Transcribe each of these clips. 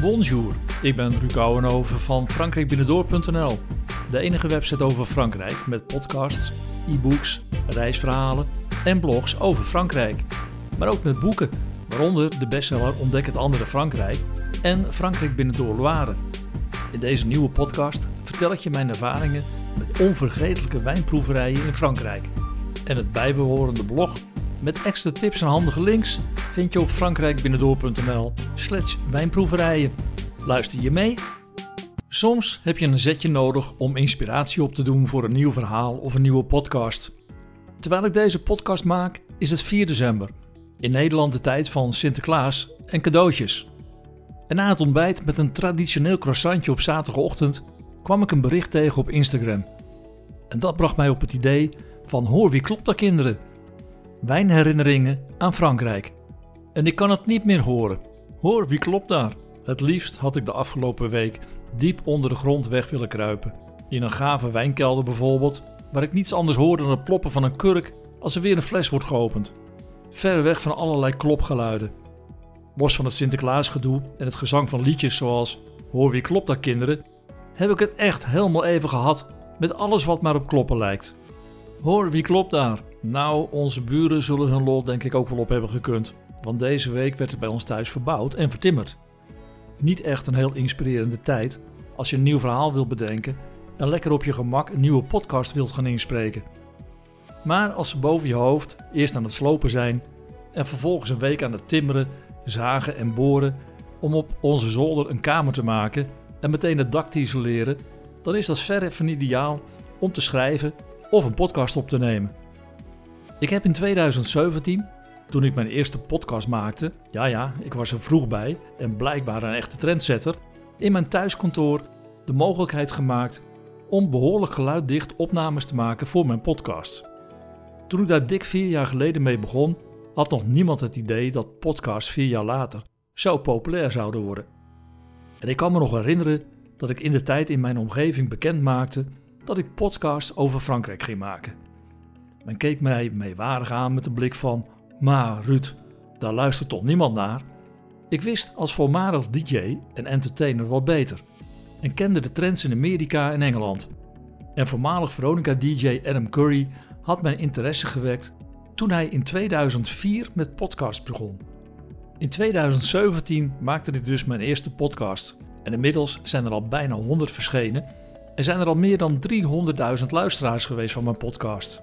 Bonjour, ik ben Ruud van frankrijkbinnendoor.nl. De enige website over Frankrijk met podcasts, e-books, reisverhalen en blogs over Frankrijk. Maar ook met boeken, waaronder de bestseller Ontdek het andere Frankrijk en Frankrijk binnendoor Loire. In deze nieuwe podcast vertel ik je mijn ervaringen met onvergetelijke wijnproeverijen in Frankrijk. En het bijbehorende blog met extra tips en handige links vind je op frankrijkbinnendoor.nl slash wijnproeverijen. Luister je mee? Soms heb je een zetje nodig om inspiratie op te doen voor een nieuw verhaal of een nieuwe podcast. Terwijl ik deze podcast maak is het 4 december. In Nederland de tijd van Sinterklaas en cadeautjes. En na het ontbijt met een traditioneel croissantje op zaterdagochtend kwam ik een bericht tegen op Instagram. En dat bracht mij op het idee van hoor wie klopt dat kinderen? Wijnherinneringen aan Frankrijk. En ik kan het niet meer horen. Hoor, wie klopt daar? Het liefst had ik de afgelopen week diep onder de grond weg willen kruipen. In een gave wijnkelder bijvoorbeeld, waar ik niets anders hoorde dan het ploppen van een kurk als er weer een fles wordt geopend. Ver weg van allerlei klopgeluiden. Los van het Sinterklaasgedoe en het gezang van liedjes zoals Hoor wie klopt daar kinderen, heb ik het echt helemaal even gehad met alles wat maar op kloppen lijkt. Hoor wie klopt daar? Nou, onze buren zullen hun lot denk ik ook wel op hebben gekund. Want deze week werd er bij ons thuis verbouwd en vertimmerd. Niet echt een heel inspirerende tijd als je een nieuw verhaal wilt bedenken en lekker op je gemak een nieuwe podcast wilt gaan inspreken. Maar als ze boven je hoofd eerst aan het slopen zijn en vervolgens een week aan het timmeren, zagen en boren om op onze zolder een kamer te maken en meteen het dak te isoleren, dan is dat verre van ideaal om te schrijven of een podcast op te nemen. Ik heb in 2017, toen ik mijn eerste podcast maakte, ja ja, ik was er vroeg bij en blijkbaar een echte trendsetter, in mijn thuiskantoor de mogelijkheid gemaakt om behoorlijk geluiddicht opnames te maken voor mijn podcast. Toen ik daar dik vier jaar geleden mee begon, had nog niemand het idee dat podcasts vier jaar later zo populair zouden worden. En ik kan me nog herinneren dat ik in de tijd in mijn omgeving bekend maakte dat ik podcasts over Frankrijk ging maken. Men keek mij meewarig aan met een blik van: Maar Ruud, daar luistert toch niemand naar? Ik wist als voormalig DJ en entertainer wat beter en kende de trends in Amerika en Engeland. En voormalig Veronica-DJ Adam Curry had mijn interesse gewekt toen hij in 2004 met podcasts begon. In 2017 maakte ik dus mijn eerste podcast en inmiddels zijn er al bijna 100 verschenen en zijn er al meer dan 300.000 luisteraars geweest van mijn podcast.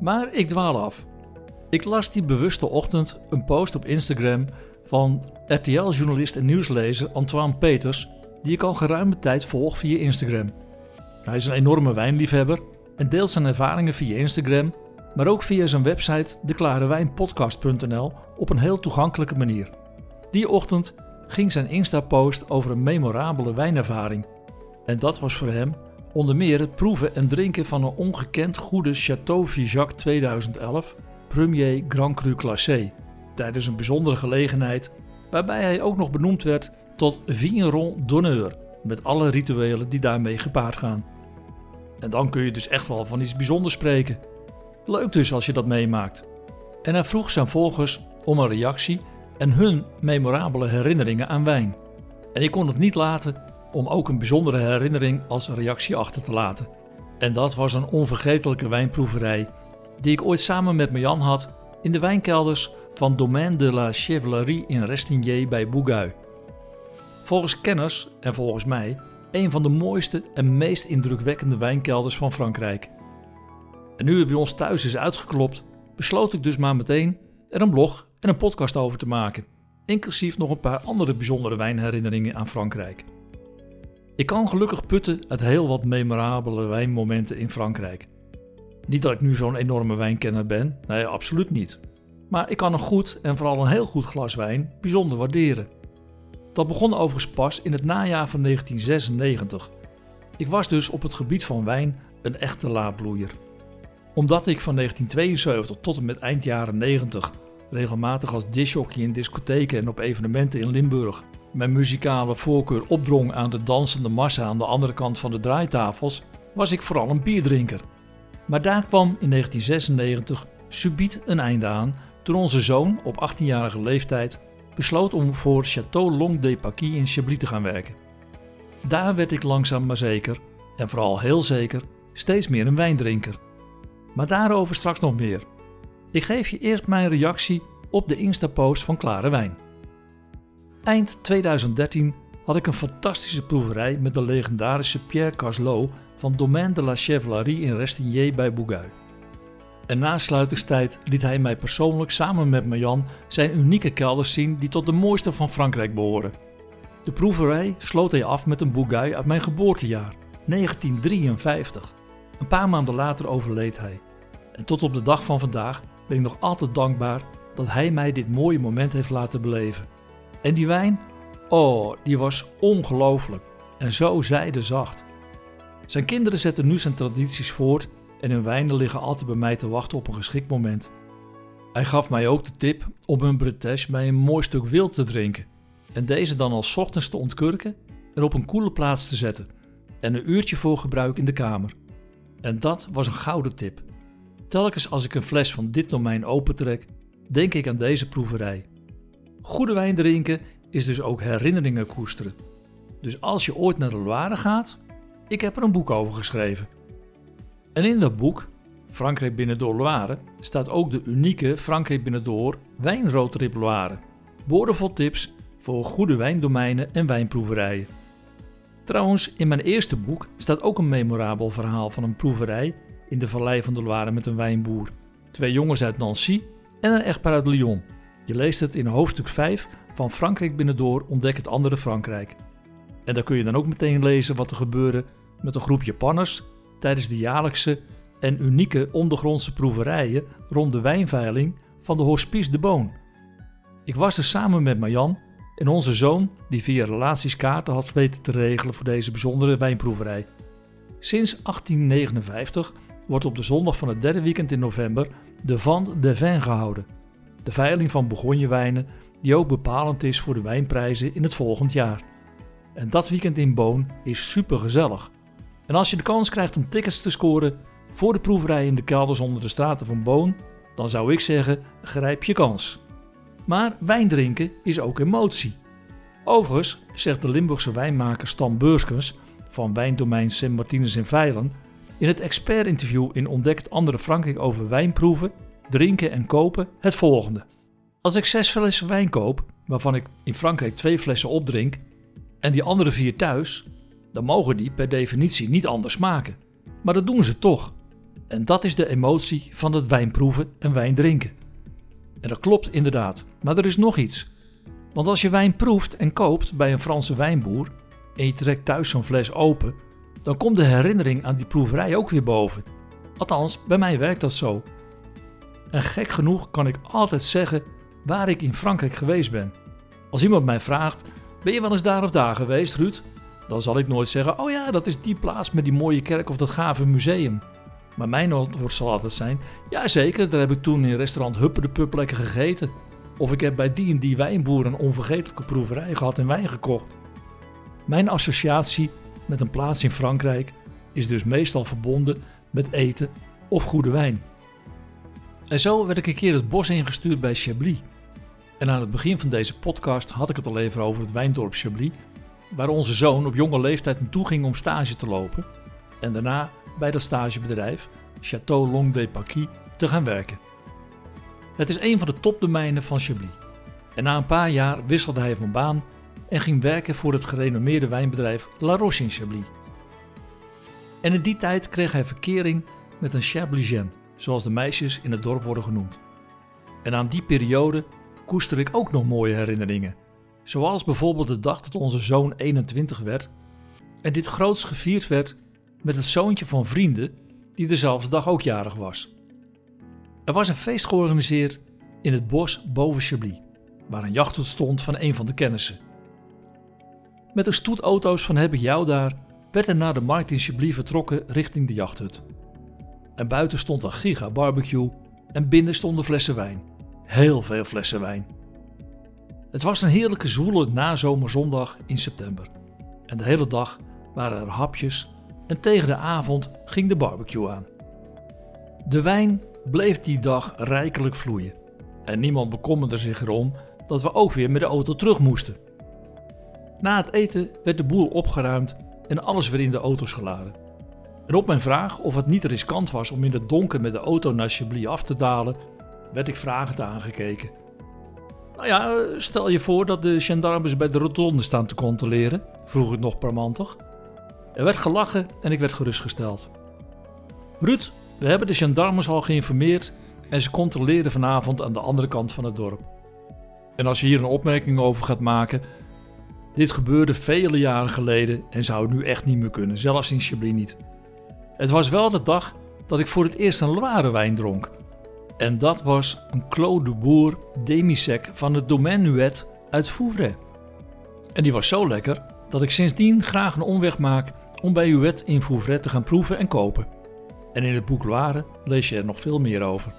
Maar ik dwaal af. Ik las die bewuste ochtend een post op Instagram van RTL-journalist en nieuwslezer Antoine Peters, die ik al geruime tijd volg via Instagram. Hij is een enorme wijnliefhebber en deelt zijn ervaringen via Instagram, maar ook via zijn website deklarewijnpodcast.nl op een heel toegankelijke manier. Die ochtend ging zijn Insta-post over een memorabele wijnervaring. En dat was voor hem Onder meer het proeven en drinken van een ongekend goede Château Figeac 2011 Premier Grand Cru Classé tijdens een bijzondere gelegenheid waarbij hij ook nog benoemd werd tot Vigneron d'honneur met alle rituelen die daarmee gepaard gaan. En dan kun je dus echt wel van iets bijzonders spreken. Leuk dus als je dat meemaakt. En hij vroeg zijn volgers om een reactie en hun memorabele herinneringen aan wijn. En ik kon het niet laten om ook een bijzondere herinnering als reactie achter te laten. En dat was een onvergetelijke wijnproeverij die ik ooit samen met Marjan had in de wijnkelders van Domaine de la Chevalerie in Restigné bij Bougui. Volgens kenners en volgens mij een van de mooiste en meest indrukwekkende wijnkelders van Frankrijk. En nu het bij ons thuis is uitgeklopt, besloot ik dus maar meteen er een blog en een podcast over te maken, inclusief nog een paar andere bijzondere wijnherinneringen aan Frankrijk. Ik kan gelukkig putten uit heel wat memorabele wijnmomenten in Frankrijk. Niet dat ik nu zo'n enorme wijnkenner ben, nee, absoluut niet. Maar ik kan een goed en vooral een heel goed glas wijn bijzonder waarderen. Dat begon overigens pas in het najaar van 1996. Ik was dus op het gebied van wijn een echte laadbloeier. Omdat ik van 1972 tot en met eind jaren 90 regelmatig als disjockey in discotheken en op evenementen in Limburg mijn muzikale voorkeur opdrong aan de dansende massa aan de andere kant van de draaitafels, was ik vooral een bierdrinker. Maar daar kwam in 1996 subiet een einde aan toen onze zoon op 18-jarige leeftijd besloot om voor Château Long de Paquis in Chablis te gaan werken. Daar werd ik langzaam maar zeker, en vooral heel zeker, steeds meer een wijndrinker. Maar daarover straks nog meer. Ik geef je eerst mijn reactie op de Insta-post van Klare Wijn. Eind 2013 had ik een fantastische proeverij met de legendarische Pierre Caslot van Domaine de la Chevalerie in Restigné bij Bouguy. En na sluitingstijd liet hij mij persoonlijk samen met Marjan zijn unieke kelders zien die tot de mooiste van Frankrijk behoren. De proeverij sloot hij af met een Bouguy uit mijn geboortejaar, 1953. Een paar maanden later overleed hij. En tot op de dag van vandaag ben ik nog altijd dankbaar dat hij mij dit mooie moment heeft laten beleven. En die wijn? Oh, die was ongelooflijk en zo zijdezacht. Zijn kinderen zetten nu zijn tradities voort en hun wijnen liggen altijd bij mij te wachten op een geschikt moment. Hij gaf mij ook de tip om een Bretagne bij een mooi stuk wild te drinken en deze dan als ochtends te ontkurken en op een koele plaats te zetten en een uurtje voor gebruik in de kamer. En dat was een gouden tip. Telkens als ik een fles van dit domein opentrek, denk ik aan deze proeverij. Goede wijn drinken is dus ook herinneringen koesteren. Dus als je ooit naar de Loire gaat, ik heb er een boek over geschreven. En in dat boek, Frankrijk binnendoor Loire, staat ook de unieke Frankrijk binnendoor wijnroodtrip Loire. Woordenvol tips voor goede wijndomeinen en wijnproeverijen. Trouwens, in mijn eerste boek staat ook een memorabel verhaal van een proeverij in de vallei van de Loire met een wijnboer. Twee jongens uit Nancy en een echtpaar uit Lyon. Je leest het in hoofdstuk 5 van Frankrijk binnendoor ontdek het andere Frankrijk. En daar kun je dan ook meteen lezen wat er gebeurde met een groep Japanners tijdens de jaarlijkse en unieke ondergrondse proeverijen rond de wijnveiling van de Hospice de Boon. Ik was er samen met Marjan en onze zoon, die via relaties kaarten had weten te regelen voor deze bijzondere wijnproeverij. Sinds 1859 wordt op de zondag van het derde weekend in november de Vente de Vin gehouden. De veiling van Bourgonjewijnen die ook bepalend is voor de wijnprijzen in het volgend jaar. En dat weekend in Boon is super gezellig. En als je de kans krijgt om tickets te scoren voor de proeverij in de kelders onder de straten van Boon, dan zou ik zeggen: grijp je kans. Maar wijn drinken is ook emotie. Overigens zegt de Limburgse wijnmaker Stan Beurskens van wijndomein Sint Martinus in Veilen in het expertinterview in Ontdekt Andere Frankrijk over wijnproeven, drinken en kopen het volgende. Als ik zes flessen wijn koop, waarvan ik in Frankrijk twee flessen opdrink en die andere vier thuis, dan mogen die per definitie niet anders smaken. Maar dat doen ze toch. En dat is de emotie van het wijnproeven en wijn drinken. En dat klopt inderdaad, maar er is nog iets. Want als je wijn proeft en koopt bij een Franse wijnboer en je trekt thuis zo'n fles open, dan komt de herinnering aan die proeverij ook weer boven. Althans, bij mij werkt dat zo. En gek genoeg kan ik altijd zeggen waar ik in Frankrijk geweest ben. Als iemand mij vraagt: Ben je wel eens daar of daar geweest, Ruud? Dan zal ik nooit zeggen: Oh ja, dat is die plaats met die mooie kerk of dat gave museum. Maar mijn antwoord zal altijd zijn: Ja, zeker, daar heb ik toen in restaurant Huppe de Pup lekker gegeten. Of ik heb bij die en die wijnboer een onvergetelijke proeverij gehad en wijn gekocht. Mijn associatie met een plaats in Frankrijk is dus meestal verbonden met eten of goede wijn. En zo werd ik een keer het bos ingestuurd bij Chablis. En aan het begin van deze podcast had ik het al even over het wijndorp Chablis, waar onze zoon op jonge leeftijd naartoe ging om stage te lopen en daarna bij dat stagebedrijf Château Long de Paquis te gaan werken. Het is een van de topdomeinen van Chablis. En na een paar jaar wisselde hij van baan en ging werken voor het gerenommeerde wijnbedrijf La Roche in Chablis. En in die tijd kreeg hij verkering met een Chablisien, zoals de meisjes in het dorp worden genoemd. En aan die periode koester ik ook nog mooie herinneringen. Zoals bijvoorbeeld de dag dat onze zoon 21 werd en dit groots gevierd werd met het zoontje van vrienden die dezelfde dag ook jarig was. Er was een feest georganiseerd in het bos boven Chablis, waar een jachthut stond van een van de kennissen. Met een stoet auto's van Heb ik jou daar werd er naar de markt in Chablis vertrokken richting de jachthut. En buiten stond een giga barbecue en binnen stonden flessen wijn. Heel veel flessen wijn. Het was een heerlijke zwoele nazomerzondag in september. En de hele dag waren er hapjes en tegen de avond ging de barbecue aan. De wijn bleef die dag rijkelijk vloeien. En niemand bekommerde zich erom dat we ook weer met de auto terug moesten. Na het eten werd de boel opgeruimd en alles weer in de auto's geladen. En op mijn vraag of het niet riskant was om in het donker met de auto naar Chablis af te dalen, werd ik vragend aangekeken. Nou ja, stel je voor dat de gendarmes bij de rotonde staan te controleren, vroeg ik nog parmantig. Er werd gelachen en ik werd gerustgesteld. Ruud, we hebben de gendarmes al geïnformeerd en ze controleren vanavond aan de andere kant van het dorp. En als je hier een opmerking over gaat maken, dit gebeurde vele jaren geleden en zou nu echt niet meer kunnen, zelfs in Chablis niet. Het was wel de dag dat ik voor het eerst een ware wijn dronk. En dat was een Clos de Boer Demisec van het Domaine Nuet uit Vouvray. En die was zo lekker dat ik sindsdien graag een omweg maak om bij Huet in Vouvray te gaan proeven en kopen. En in het boek Loire lees je er nog veel meer over.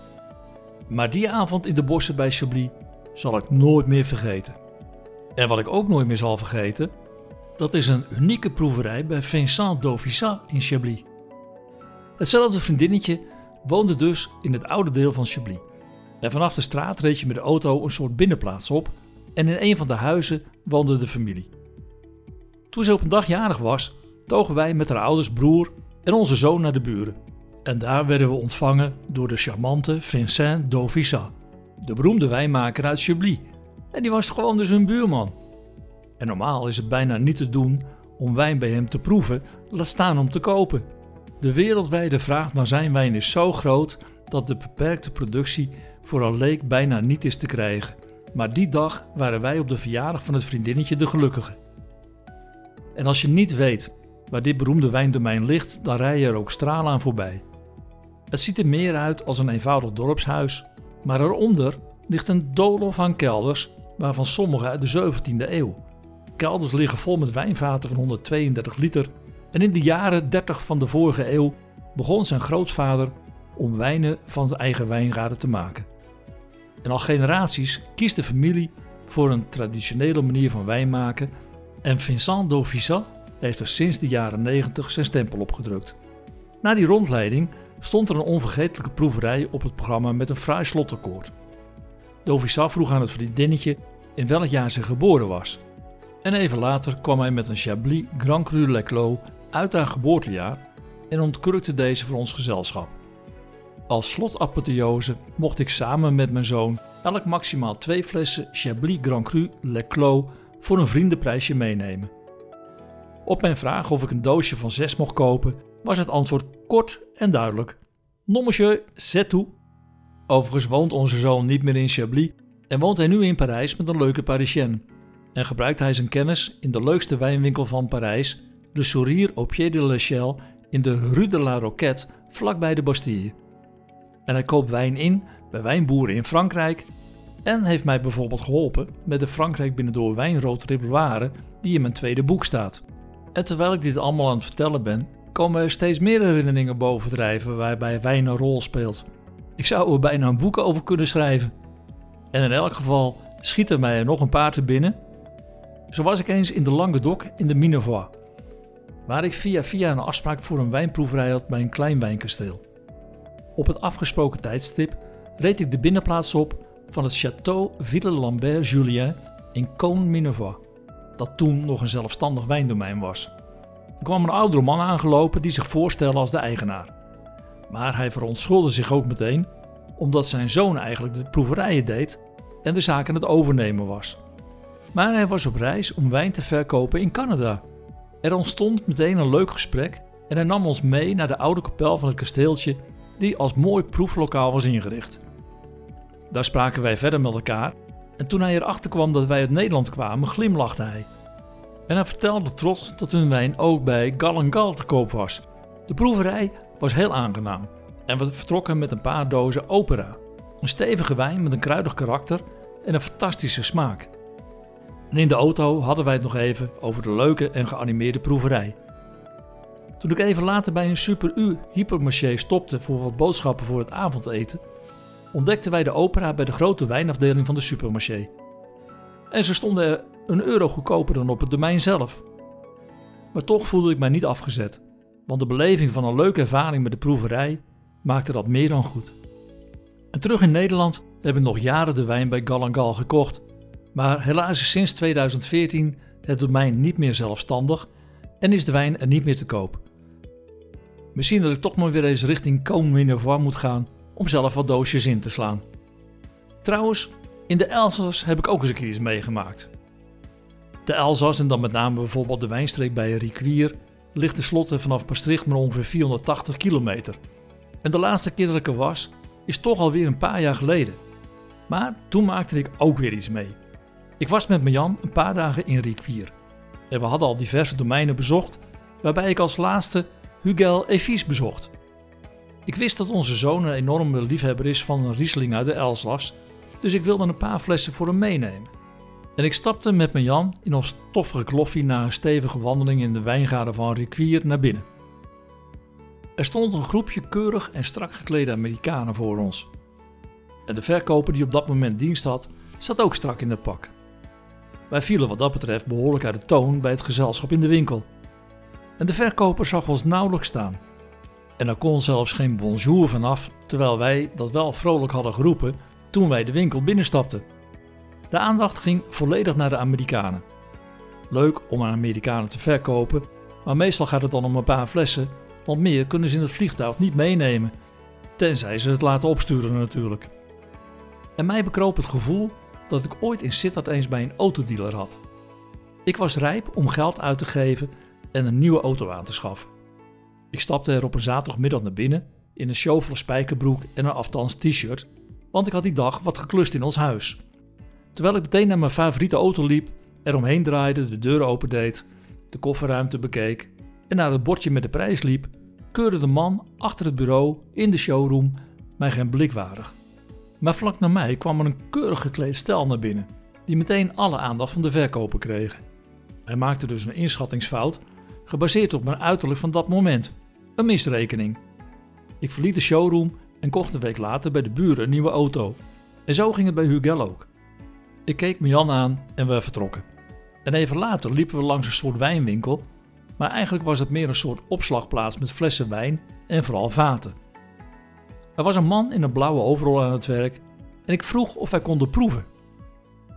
Maar die avond in de bossen bij Chablis zal ik nooit meer vergeten. En wat ik ook nooit meer zal vergeten, dat is een unieke proeverij bij Vincent Dauvissat in Chablis. Hetzelfde vriendinnetje woonde dus in het oude deel van Chablis. En vanaf de straat reed je met de auto een soort binnenplaats op en in een van de huizen woonde de familie. Toen ze op een dag jarig was, togen wij met haar ouders, broer en onze zoon naar de buren. En daar werden we ontvangen door de charmante Vincent Dauvissat, de beroemde wijnmaker uit Chablis. En die was gewoon dus hun buurman. En normaal is het bijna niet te doen om wijn bij hem te proeven, laat staan om te kopen. De wereldwijde vraag naar zijn wijn is zo groot dat de beperkte productie voor een leek bijna niet is te krijgen. Maar die dag waren wij op de verjaardag van het vriendinnetje de gelukkige. En als je niet weet waar dit beroemde wijndomein ligt, dan rij je er ook stralen aan voorbij. Het ziet er meer uit als een eenvoudig dorpshuis, maar eronder ligt een doolhof aan kelders, waarvan sommige uit de 17e eeuw. Kelders liggen vol met wijnvaten van 132 liter en in de jaren 30 van de vorige eeuw begon zijn grootvader om wijnen van zijn eigen wijngaarden te maken. En al generaties kiest de familie voor een traditionele manier van wijn maken en Vincent Dauvissat heeft er sinds de jaren 90 zijn stempel op gedrukt. Na die rondleiding stond er een onvergetelijke proeverij op het programma met een fraai slotakkoord. Dauvissat vroeg aan het vriendinnetje in welk jaar ze geboren was. En even later kwam hij met een Chablis Grand Cru Leclos uit haar geboortejaar en ontkurkte deze voor ons gezelschap. Als slotapotheose mocht ik samen met mijn zoon elk maximaal twee flessen Chablis Grand Cru Leclos voor een vriendenprijsje meenemen. Op mijn vraag of ik een doosje van zes mocht kopen, was het antwoord kort en duidelijk. Non monsieur, c'est tout. Overigens woont onze zoon niet meer in Chablis en woont hij nu in Parijs met een leuke Parisienne. En gebruikt hij zijn kennis in de leukste wijnwinkel van Parijs de Sourire au pied de l'Echelle in de Rue de la Roquette, vlakbij de Bastille. En hij koopt wijn in bij wijnboeren in Frankrijk en heeft mij bijvoorbeeld geholpen met de Frankrijk binnendoor wijnrood Riboire die in mijn tweede boek staat. En terwijl ik dit allemaal aan het vertellen ben, komen er steeds meer herinneringen bovendrijven waarbij wijn een rol speelt. Ik zou er bijna een boek over kunnen schrijven. En in elk geval schieten mij er nog een paar te binnen. Zo was ik eens in de Languedoc in de Minervois waar ik via via een afspraak voor een wijnproeverij had bij een klein wijnkasteel. Op het afgesproken tijdstip reed ik de binnenplaats op van het Château Ville-Lambert-Julien in Cône-Minervois, dat toen nog een zelfstandig wijndomein was. Er kwam een oudere man aangelopen die zich voorstelde als de eigenaar. Maar hij verontschuldigde zich ook meteen, omdat zijn zoon eigenlijk de proeverijen deed en de zaak aan het overnemen was. Maar hij was op reis om wijn te verkopen in Canada er ontstond meteen een leuk gesprek en hij nam ons mee naar de oude kapel van het kasteeltje, die als mooi proeflokaal was ingericht. Daar spraken wij verder met elkaar en toen hij erachter kwam dat wij uit Nederland kwamen, glimlachte hij. En hij vertelde trots dat hun wijn ook bij Gal Gal te koop was. De proeverij was heel aangenaam en we vertrokken met een paar dozen opera. Een stevige wijn met een kruidig karakter en een fantastische smaak. En in de auto hadden wij het nog even over de leuke en geanimeerde proeverij. Toen ik even later bij een Super U hypermarché stopte voor wat boodschappen voor het avondeten, ontdekten wij de opera bij de grote wijnafdeling van de supermarché. En ze stonden er een euro goedkoper dan op het domein zelf. Maar toch voelde ik mij niet afgezet, want de beleving van een leuke ervaring met de proeverij maakte dat meer dan goed. En terug in Nederland heb ik nog jaren de wijn bij Gal Gal gekocht Maar helaas is sinds 2014 het domein niet meer zelfstandig en is de wijn er niet meer te koop. Misschien dat ik toch maar weer eens richting Côte moet gaan om zelf wat doosjes in te slaan. Trouwens, in de Elzas heb ik ook eens een keer iets meegemaakt. De Elzas, en dan met name bijvoorbeeld de wijnstreek bij Riquier, ligt tenslotte vanaf Maastricht maar ongeveer 480 kilometer. En de laatste keer dat ik er was, is toch alweer een paar jaar geleden. Maar toen maakte ik ook weer iets mee. Ik was met Jan een paar dagen in Riquier. En we hadden al diverse domeinen bezocht, waarbij ik als laatste Hugel Evis bezocht. Ik wist dat onze zoon een enorme liefhebber is van een Riesling uit de Elzas, dus ik wilde een paar flessen voor hem meenemen. En ik stapte met mijn Jan in ons stoffige kloffie na een stevige wandeling in de wijngaarden van Riquier naar binnen. Er stond een groepje keurig en strak geklede Amerikanen voor ons. En de verkoper die op dat moment dienst had, zat ook strak in het pak. Wij vielen wat dat betreft behoorlijk uit de toon bij het gezelschap in de winkel. En de verkoper zag ons nauwelijks staan. En er kon zelfs geen bonjour vanaf, terwijl wij dat wel vrolijk hadden geroepen toen wij de winkel binnenstapten. De aandacht ging volledig naar de Amerikanen. Leuk om aan Amerikanen te verkopen, maar meestal gaat het dan om een paar flessen, want meer kunnen ze in het vliegtuig niet meenemen, tenzij ze het laten opsturen natuurlijk. En mij bekroop het gevoel dat ik ooit in Sittard eens bij een autodealer had. Ik was rijp om geld uit te geven en een nieuwe auto aan te schaffen. Ik stapte er op een zaterdagmiddag naar binnen in een chauffeur spijkerbroek en een aftans t-shirt, want ik had die dag wat geklust in ons huis. Terwijl ik meteen naar mijn favoriete auto liep, eromheen draaide, de deuren opendeed, de kofferruimte bekeek en naar het bordje met de prijs liep, keurde de man achter het bureau in de showroom mij geen blik waardig. Maar vlak na mij kwam er een keurig gekleed stel naar binnen, die meteen alle aandacht van de verkoper kregen. Hij maakte dus een inschattingsfout, gebaseerd op mijn uiterlijk van dat moment. Een misrekening. Ik verliet de showroom en kocht een week later bij de buren een nieuwe auto. En zo ging het bij Hugel ook. Ik keek Jan aan en we vertrokken. En even later liepen we langs een soort wijnwinkel, maar eigenlijk was het meer een soort opslagplaats met flessen wijn en vooral vaten. Er was een man in een blauwe overal aan het werk en ik vroeg of wij konden proeven.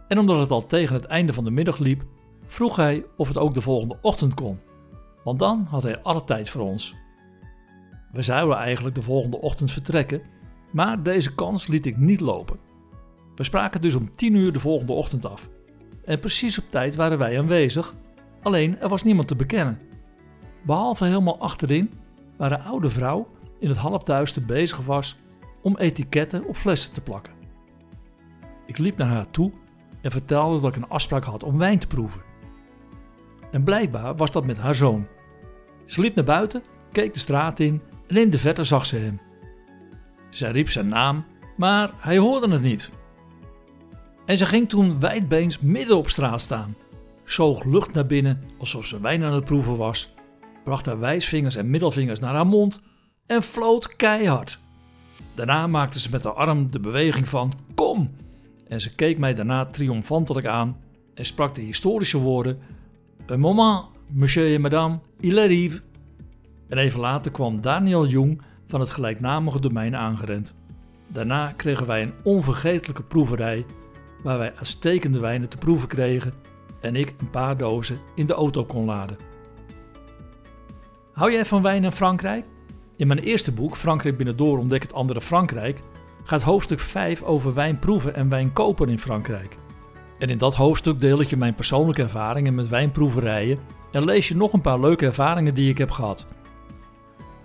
En omdat het al tegen het einde van de middag liep, vroeg hij of het ook de volgende ochtend kon, want dan had hij alle tijd voor ons. We zouden eigenlijk de volgende ochtend vertrekken, maar deze kans liet ik niet lopen. We spraken dus om 10 uur de volgende ochtend af. En precies op tijd waren wij aanwezig, alleen er was niemand te bekennen. Behalve helemaal achterin, waar een oude vrouw in het halfduister bezig was om etiketten op flessen te plakken. Ik liep naar haar toe en vertelde dat ik een afspraak had om wijn te proeven. En blijkbaar was dat met haar zoon. Ze liep naar buiten, keek de straat in en in de verte zag ze hem. Zij riep zijn naam, maar hij hoorde het niet. En ze ging toen wijdbeens midden op straat staan, zoog lucht naar binnen alsof ze wijn aan het proeven was, bracht haar wijsvingers en middelvingers naar haar mond en floot keihard. Daarna maakte ze met haar arm de beweging van kom en ze keek mij daarna triomfantelijk aan en sprak de historische woorden Un moment, monsieur et madame, il arrive. En even later kwam Daniel Jung van het gelijknamige domein aangerend. Daarna kregen wij een onvergetelijke proeverij waar wij uitstekende wijnen te proeven kregen en ik een paar dozen in de auto kon laden. Hou jij van wijn in Frankrijk? In mijn eerste boek, Frankrijk binnendoor ontdek het andere Frankrijk, gaat hoofdstuk 5 over wijn proeven en wijn kopen in Frankrijk. En in dat hoofdstuk deel ik je mijn persoonlijke ervaringen met wijnproeverijen en lees je nog een paar leuke ervaringen die ik heb gehad.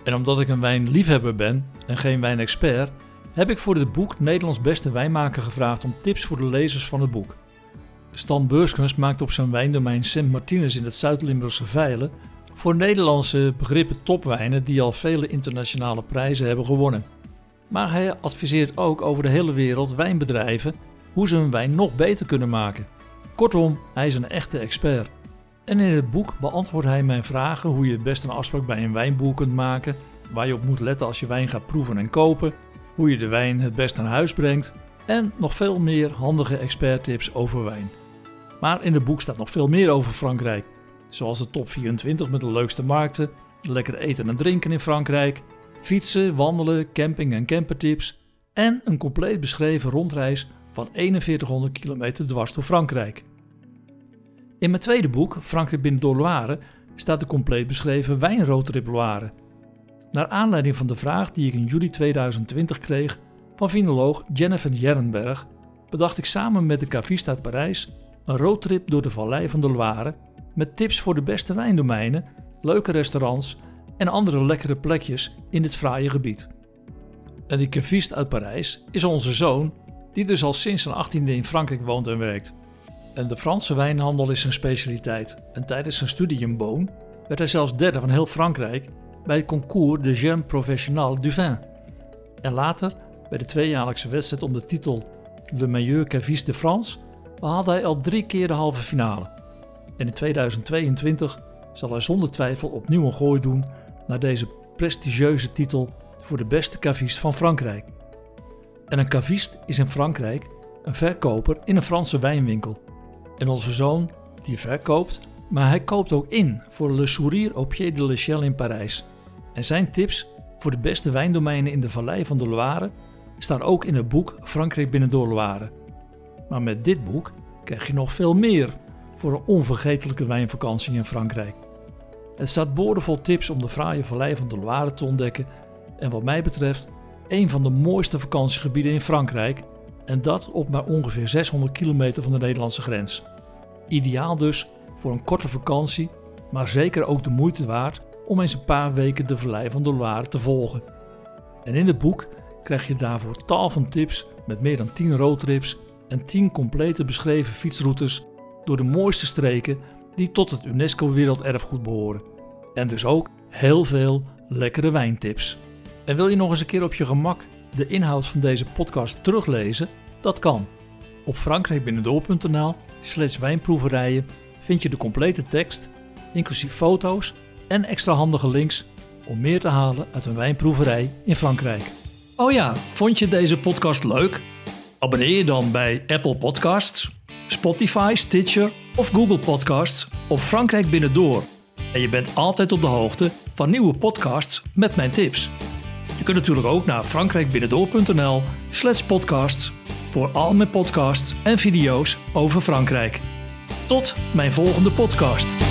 En omdat ik een wijnliefhebber ben en geen wijnexpert, heb ik voor dit boek Nederlands beste wijnmaker gevraagd om tips voor de lezers van het boek. Stan Beurskunst maakt op zijn wijndomein Sint Martinus in het Zuid-Limburgse Veilen voor Nederlandse begrippen topwijnen die al vele internationale prijzen hebben gewonnen. Maar hij adviseert ook over de hele wereld wijnbedrijven hoe ze hun wijn nog beter kunnen maken. Kortom, hij is een echte expert. En in het boek beantwoordt hij mijn vragen hoe je het beste een afspraak bij een wijnboer kunt maken, waar je op moet letten als je wijn gaat proeven en kopen, hoe je de wijn het best naar huis brengt en nog veel meer handige experttips over wijn. Maar in het boek staat nog veel meer over Frankrijk, zoals de top 24 met de leukste markten, lekker eten en drinken in Frankrijk, fietsen, wandelen, camping en campertips en een compleet beschreven rondreis van 4100 kilometer dwars door Frankrijk. In mijn tweede boek, Frankrijk binnen door Loire, staat de compleet beschreven wijnroadtrip Loire. Naar aanleiding van de vraag die ik in juli 2020 kreeg van vinoloog Jennifer Jernberg, bedacht ik samen met de caviste uit Parijs een roadtrip door de vallei van de Loire met tips voor de beste wijndomeinen, leuke restaurants en andere lekkere plekjes in dit fraaie gebied. En die caviste uit Parijs is onze zoon, die dus al sinds zijn 18e in Frankrijk woont en werkt. En de Franse wijnhandel is zijn specialiteit. En tijdens zijn studie in Beaune werd hij zelfs derde van heel Frankrijk bij het concours de Jeunes Professionnel du Vin. En later, bij de tweejaarlijkse wedstrijd om de titel Le Meilleur Caviste de France, behaalde hij al drie keer de halve finale. En in 2022 zal hij zonder twijfel opnieuw een gooi doen naar deze prestigieuze titel voor de beste caviste van Frankrijk. En een caviste is in Frankrijk een verkoper in een Franse wijnwinkel. En onze zoon, die verkoopt, maar hij koopt ook in voor Le Sourire au Pied de l'Echelle in Parijs. En zijn tips voor de beste wijndomeinen in de vallei van de Loire staan ook in het boek Frankrijk binnen door Loire. Maar met dit boek krijg je nog veel meer voor een onvergetelijke wijnvakantie in Frankrijk. Het staat boordevol tips om de fraaie vallei van de Loire te ontdekken en wat mij betreft een van de mooiste vakantiegebieden in Frankrijk en dat op maar ongeveer 600 kilometer van de Nederlandse grens. Ideaal dus voor een korte vakantie, maar zeker ook de moeite waard om eens een paar weken de vallei van de Loire te volgen. En in het boek krijg je daarvoor tal van tips met meer dan 10 roadtrips en 10 complete beschreven fietsroutes door de mooiste streken die tot het UNESCO Werelderfgoed behoren. En dus ook heel veel lekkere wijntips. En wil je nog eens een keer op je gemak de inhoud van deze podcast teruglezen? Dat kan. Op frankrijkbinnendoor.nl slash wijnproeverijen vind je de complete tekst, inclusief foto's en extra handige links om meer te halen uit een wijnproeverij in Frankrijk. Oh ja, vond je deze podcast leuk? Abonneer je dan bij Apple Podcasts, Spotify, Stitcher of Google Podcasts op Frankrijk Binnendoor. En je bent altijd op de hoogte van nieuwe podcasts met mijn tips. Je kunt natuurlijk ook naar frankrijkbinnendoor.nl slash podcasts voor al mijn podcasts en video's over Frankrijk. Tot mijn volgende podcast.